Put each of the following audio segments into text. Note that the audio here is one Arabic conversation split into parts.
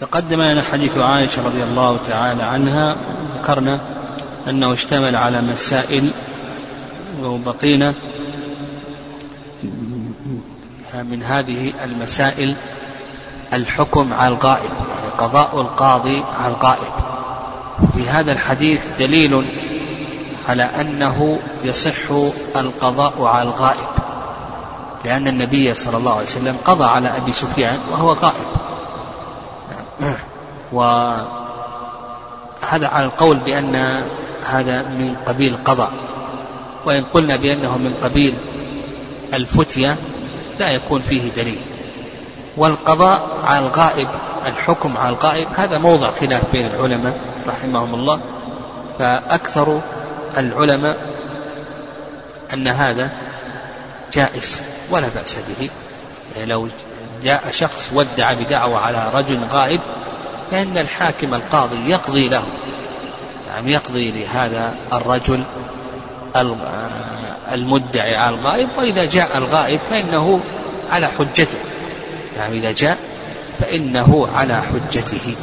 تقدم لنا حديث عائشة رضي الله تعالى عنها ذكرنا أنه اشتمل على مسائل وبقينا من هذه المسائل الحكم على الغائب يعني قضاء القاضي على الغائب. في هذا الحديث دليل على أنه يصح القضاء على الغائب لأن النبي صلى الله عليه وسلم قضى على أبي سفيان وهو غائب. وهذا على القول بأن هذا من قبيل قضاء وإن قلنا بأنه من قبيل الفتية لا يكون فيه دليل. والقضاء على الغائب الحكم على الغائب هذا موضع خلاف بين العلماء رحمهم الله. فأكثر العلماء أن هذا جائز ولا بأس به. يعني لو جاء شخص ودع بدعوة على رجل غائب فإن الحاكم القاضي يقضي له. يعني يقضي لهذا الرجل المدعي على الغائب وإذا جاء الغائب فإنه على حجته. يعني إذا جاء فإنه على حجته.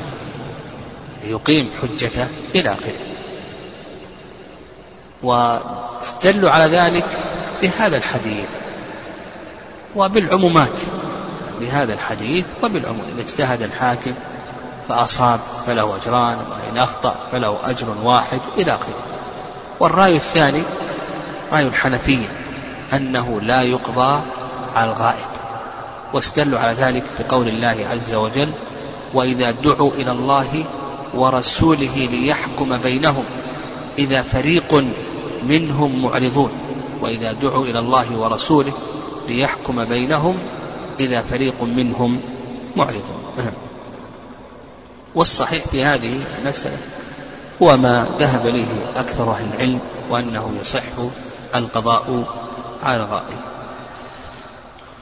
يقيم حجته إلى آخره. واستدلوا على ذلك بهذا الحديث. وبالعمومات بهذا الحديث وبالعموم إذا اجتهد الحاكم فأصاب فله أجران وإن أخطأ فله أجر واحد إلى آخره. والرأي الثاني رأي الحنفية أنه لا يقضى على الغائب واستدلوا على ذلك بقول الله عز وجل وإذا دعوا إلى الله ورسوله ليحكم بينهم إذا فريق منهم معرضون وإذا دعوا إلى الله ورسوله ليحكم بينهم إذا فريق منهم معرضون والصحيح في هذه المسألة هو ما ذهب إليه أكثر أهل العلم وأنه يصح القضاء على الغائب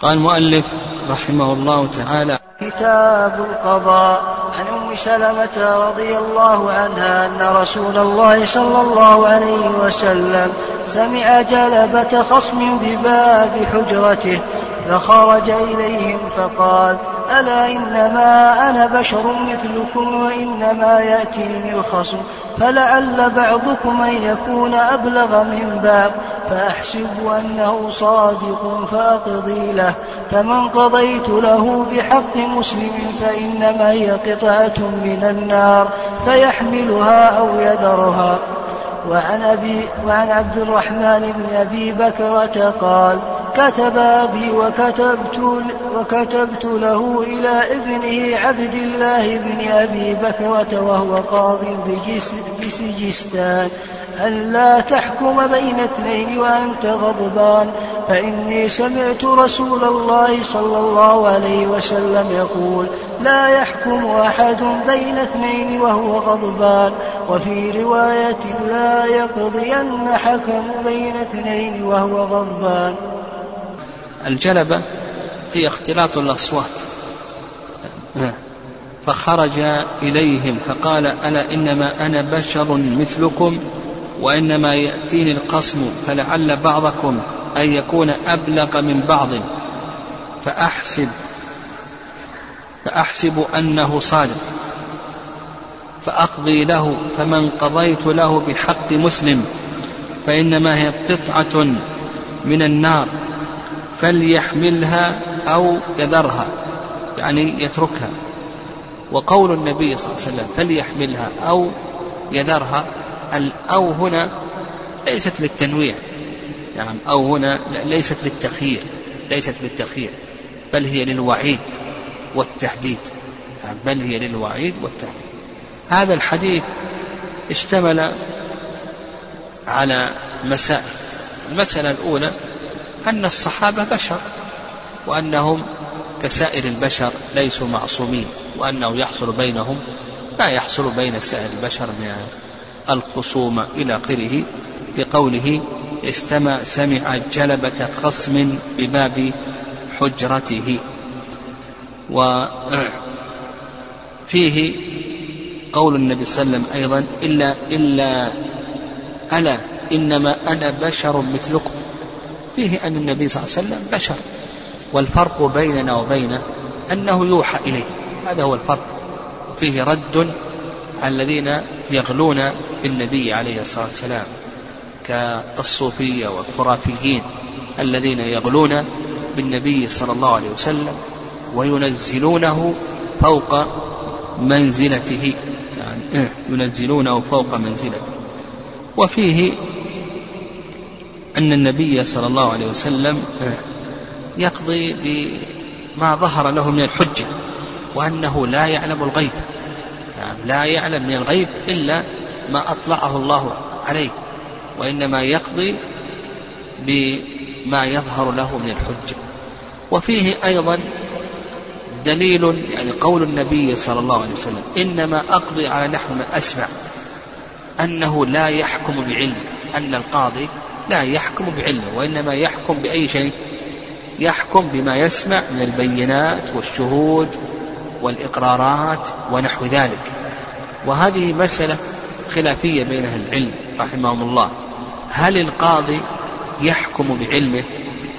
قال المؤلف رحمه الله تعالى كتاب القضاء عن أم سلمة رضي الله عنها أن رسول الله صلى الله عليه وسلم سمع جلبة خصم بباب حجرته فخرج إليهم فقال ألا إنما أنا بشر مثلكم وإنما يأتيني الخصم فلعل بعضكم أن يكون أبلغ من بعض فأحسب أنه صادق فأقضي له فمن قضيت له بحق مسلم فإنما هي قطعة من النار فيحملها أو يذرها وعن, أبي وعن عبد الرحمن بن أبي بكرة قال كتب أبي وكتبت, وكتبت له إلى ابنه عبد الله بن أبي بكرة وهو قاض بسجستان. أن لا تحكم بين اثنين وأنت غضبان فإني سمعت رسول الله صلى الله عليه وسلم يقول لا يحكم أحد بين اثنين وهو غضبان. وفي رواية لا يقضين حكم بين اثنين وهو غضبان. الجلبة هي اختلاط الأصوات. فخرج إليهم فقال ألا إنما أنا بشر مثلكم وإنما يأتيني القصم فلعل بعضكم أن يكون أبلغ من بعض. فأحسب فأحسب أنه صادق. فأقضي له فمن قضيت له بحق مسلم فإنما هي قطعة من النار. فليحملها أو يذرها يعني يتركها. وقول النبي صلى الله عليه وسلم فليحملها أو يذرها الأو هنا ليست للتنويع نعم أو هنا ليست للتخيير ليست للتخيير بل هي للوعيد والتحديد نعم بل هي للوعيد والتحديد. هذا الحديث اشتمل على مسائل. المسألة الأولى أن الصحابة بشر وأنهم كسائر البشر ليسوا معصومين وأنه يحصل بينهم ما يحصل بين سائر البشر من الخصوم إلى آخره. لقوله استمع سمع جلبة خصم بباب حجرته. وفيه قول النبي صلى الله عليه وسلم أيضا إلا إلا ألا إنما أنا بشر مثلكم. فيه أن النبي صلى الله عليه وسلم بشر. والفرق بيننا وبينه أنه يوحى إليه. هذا هو الفرق. وفيه رد على الذين يغلون بالنبي عليه الصلاة والسلام كالصوفية والخرافيين الذين يغلون بالنبي صلى الله عليه وسلم وينزلونه فوق منزلته. يعني ينزلونه فوق منزلته. وفيه أن النبي صلى الله عليه وسلم يقضي بما ظهر له من الحجة وأنه لا يعلم الغيب. يعني لا يعلم من الغيب إلا ما أطلعه الله عليه وإنما يقضي بما يظهر له من الحجة. وفيه أيضا دليل يعني قول النبي صلى الله عليه وسلم إنما أقضي على نحو ما أسمع أنه لا يحكم بعلم أن القاضي لا يحكم بعلمه وإنما يحكم بأي شيء؟ يحكم بما يسمع من البينات والشهود والإقرارات ونحو ذلك. وهذه مسألة خلافية بين أهل العلم رحمهم الله. هل القاضي يحكم بعلمه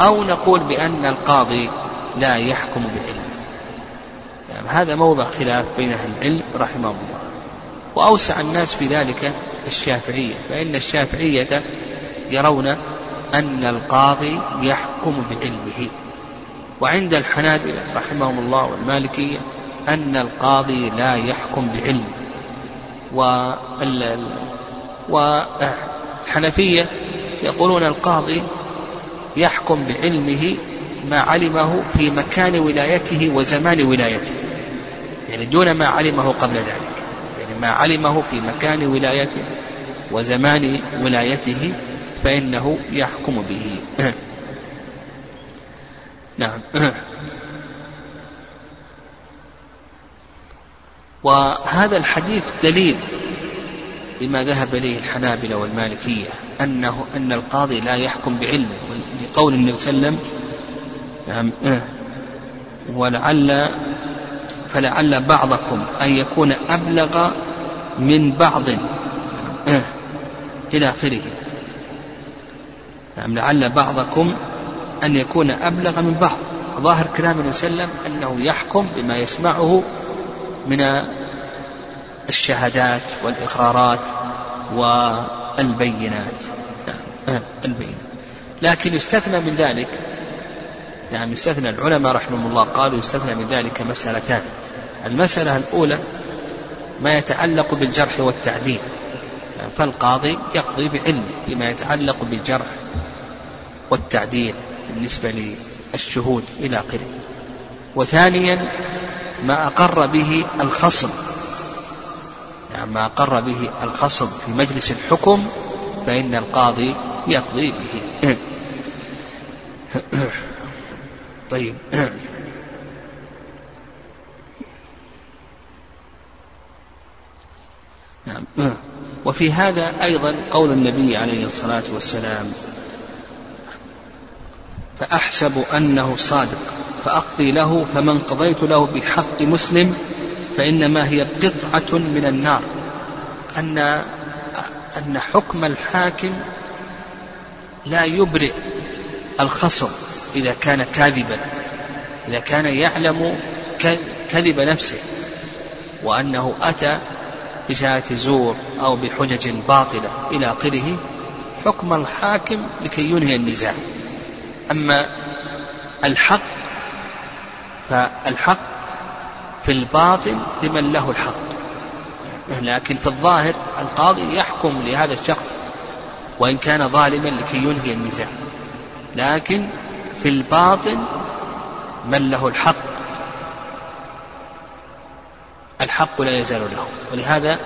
أو نقول بأن القاضي لا يحكم بعلمه؟ يعني هذا موضع خلاف بين أهل العلم رحمهم الله. وأوسع الناس في ذلك الشافعية فإن الشافعية يرون أن القاضي يحكم بعلمه. وعند الحنابلة رحمهم الله والمالكية أن القاضي لا يحكم بعلمه. والحنفية يقولون القاضي يحكم بعلمه ما علمه في مكان ولايته وزمان ولايته. يعني دون ما علمه قبل ذلك. يعني ما علمه في مكان ولايته وزمان ولايته فإنه يحكم به. نعم. وهذا الحديث دليل لما ذهب إليه الحنابلة والمالكية أنه أن القاضي لا يحكم بعلمه لقول النبي صلى الله عليه وسلم نعم ولعل فلعل بعضكم أن يكون أبلغ من بعض إلى آخره. نعم لعل بعضكم أن يكون أبلغ من بعض. ظاهر كلام وسلم أنه يحكم بما يسمعه من الشهادات والإقرارات والبينات. نعم البينات. لكن يستثنى من ذلك يعني يستثنى العلماء رحمهم الله قالوا يستثنى من ذلك مسألتان. المسألة الأولى ما يتعلق بالجرح والتعديل. فالقاضي يقضي بعلمه فيما يتعلق بالجرح والتعديل بالنسبة للشهود إلى آخره. وثانيا ما أقر به الخصم. يعني ما أقر به الخصم في مجلس الحكم فإن القاضي يقضي به. طيب. نعم. وفي هذا أيضا قول النبي عليه الصلاة والسلام فأحسب أنه صادق. فأقضي له فمن قضيت له بحق مسلم فإنما هي قطعة من النار. أن أن حكم الحاكم لا يبرئ الخصم إذا كان كاذبا إذا كان يعلم كذب نفسه وأنه أتى بشهادة زور أو بحجج باطلة إلى آخره حكم الحاكم لكي ينهي النزاع. أما الحق فالحق في الباطن لمن له الحق. لكن في الظاهر القاضي يحكم لهذا الشخص وإن كان ظالما لكي ينهي النزاع لكن في الباطن من له الحق الحق لا يزال له. ولهذا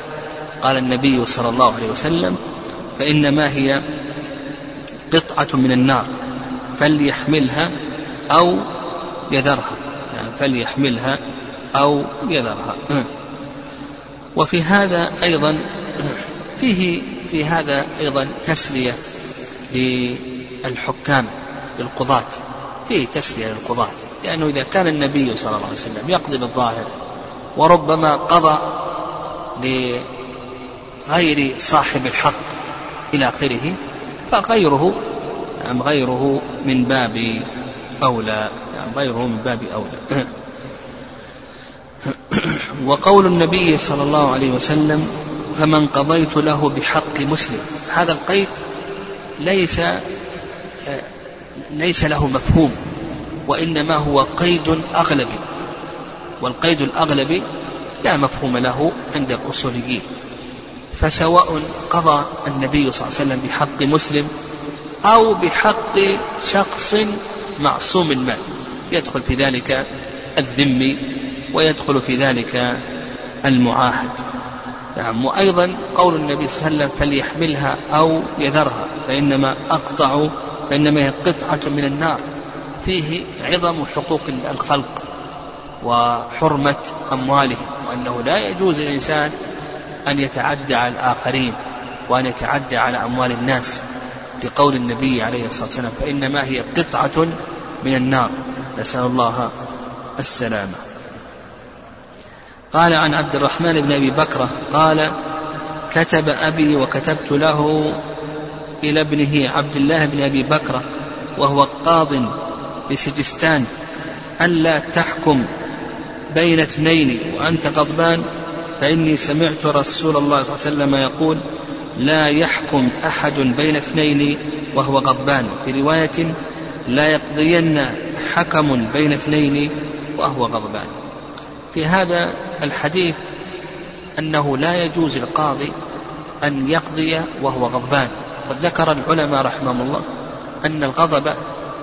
قال النبي صلى الله عليه وسلم فإنما هي قطعة من النار. فليحملها أو يذرها. يعني فليحملها أو يذرها. وفي هذا أيضا فيه في هذا أيضا تسلية للحكام للقضاة. فيه تسلية للقضاة. لأنه إذا كان النبي صلى الله عليه وسلم يقضي بالظاهر وربما قضى لغير صاحب الحق إلى آخره فغيره نعم غيره من باب أولى؟ نعم غيره من باب أولى. وقول النبي صلى الله عليه وسلم فمن قضيت له بحق مسلم. هذا القيد ليس ليس له مفهوم وإنما هو قيد أغلبي. والقيد الأغلبي لا مفهوم له عند الأصوليين. فسواء قضى النبي صلى الله عليه وسلم بحق مسلم أو بحق شخص معصوم المال يدخل في ذلك الذمي ويدخل في ذلك المعاهد. نعم وأيضا قول النبي صلى الله عليه وسلم فليحملها أو يذرها فإنما أقطع فإنما هي قطعة من النار. فيه عظم حقوق الخلق وحرمة أموالهم وأنه لا يجوز للإنسان أن يتعدى على الآخرين وأن يتعدى على أموال الناس. لقول النبي عليه الصلاة والسلام فإنما هي قطعة من النار. نسأل الله السلامة. قال عن عبد الرحمن بن أبي بكرة قال كتب أبي وكتبت له إلى ابنه عبد الله بن أبي بكرة وهو قاض بسجستان ألا تحكم بين اثنين وأنت غضبان فإني سمعت رسول الله صلى الله عليه وسلم يقول لا يحكم أحد بين اثنين وهو غضبان. في رواية لا يقضين حكم بين اثنين وهو غضبان. في هذا الحديث أنه لا يجوز للقاضي أن يقضي وهو غضبان. قد ذكر العلماء رحمهم الله أن الغضب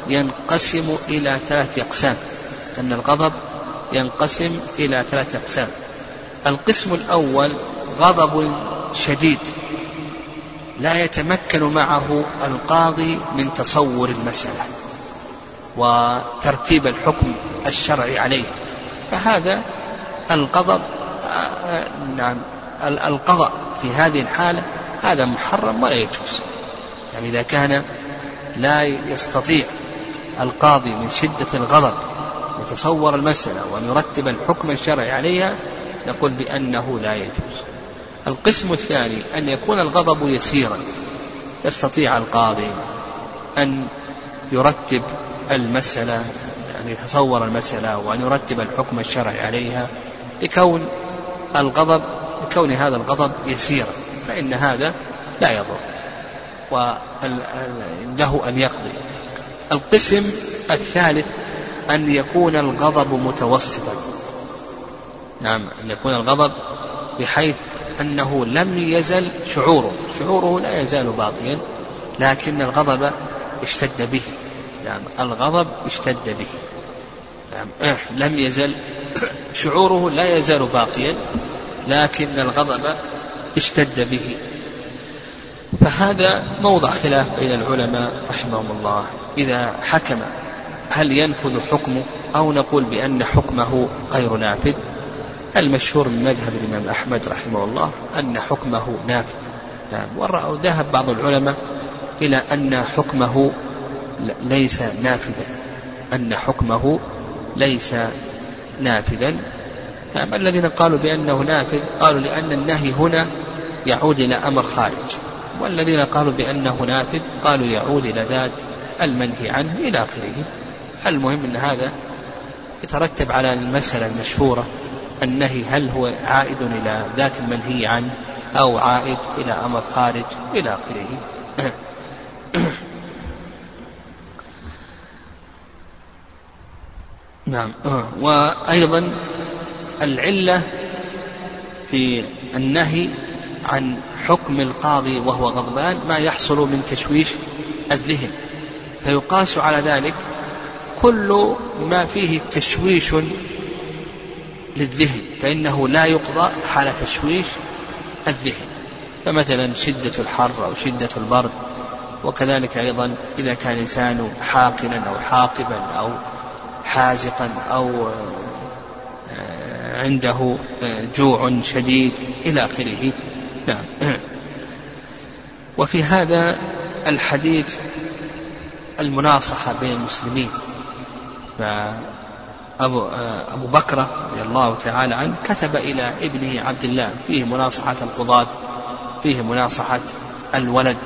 ينقسم إلى ثلاث أقسام. أن الغضب ينقسم إلى ثلاث أقسام. القسم الأول غضب شديد. لا يتمكن معه القاضي من تصور المسألة وترتيب الحكم الشرعي عليه. فهذا الغضب نعم القضاء في هذه الحالة هذا محرم ولا يجوز. يعني إذا كان لا يستطيع القاضي من شدة الغضب يتصور المسألة وأن يرتب الحكم الشرعي عليها نقول بأنه لا يجوز. القسم الثاني أن يكون الغضب يسيرا يستطيع القاضي أن يرتب المسألة أن يتصور المسألة وأن يرتب الحكم الشرعي عليها لكون الغضب لكون هذا الغضب يسيرا فإن هذا لا يضر وله أن يقضي. القسم الثالث أن يكون الغضب متوسطا. نعم أن يكون الغضب بحيث أنه لم يزل شعوره. شعوره لا يزال باقيا لكن الغضب اشتد به. نعم الغضب اشتد به. نعم لم يزل. شعوره لا يزال باقيا لكن الغضب اشتد به. فهذا موضع خلاف بين العلماء رحمهم الله. إذا حكم هل ينفذ حكمه أو نقول بأن حكمه غير نافذ؟ المشهور من مذهب الإمام أحمد رحمه الله أن حكمه نافذ نعم. وذهب بعض العلماء إلى أن حكمه ليس نافذا. أن حكمه ليس نافذا. نعم. الذين قالوا بأنه نافذ قالوا لأن النهي هنا يعود إلى أمر خارج. والذين قالوا بأنه نافذ قالوا يعود إلى ذات المنهي عنه إلى آخره. المهم أن هذا يترتب على المسألة المشهورة النهي هل هو عائد إلى ذات المنهي عنه أو عائد إلى أمر خارج إلى آخره. نعم. وأيضا العلة في النهي عن حكم القاضي وهو غضبان ما يحصل من تشويش الذهن. فيقاس على ذلك كل ما فيه تشويش للذهن فإنه لا يقضى حال تشويش الذهن. فمثلا شدة الحر أو شدة البرد وكذلك أيضا إذا كان الإنسان حاقنا أو حاقبا أو حازقا أو آه، عنده آه، جوع شديد إلى آخره. نعم. وفي هذا الحديث المناصحة بين المسلمين فأبو أبو بكر رضي الله تعالى عنه كتب إلى ابنه عبد الله فيه مناصحة القضاة فيه مناصحة الولد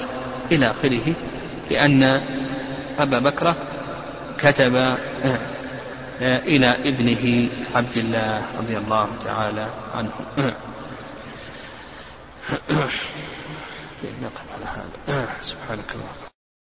إلى آخره لأن أبا بكر كتب إلى ابنه عبد الله رضي الله تعالى عنه. نقف على هذا. سبحانك اللهم.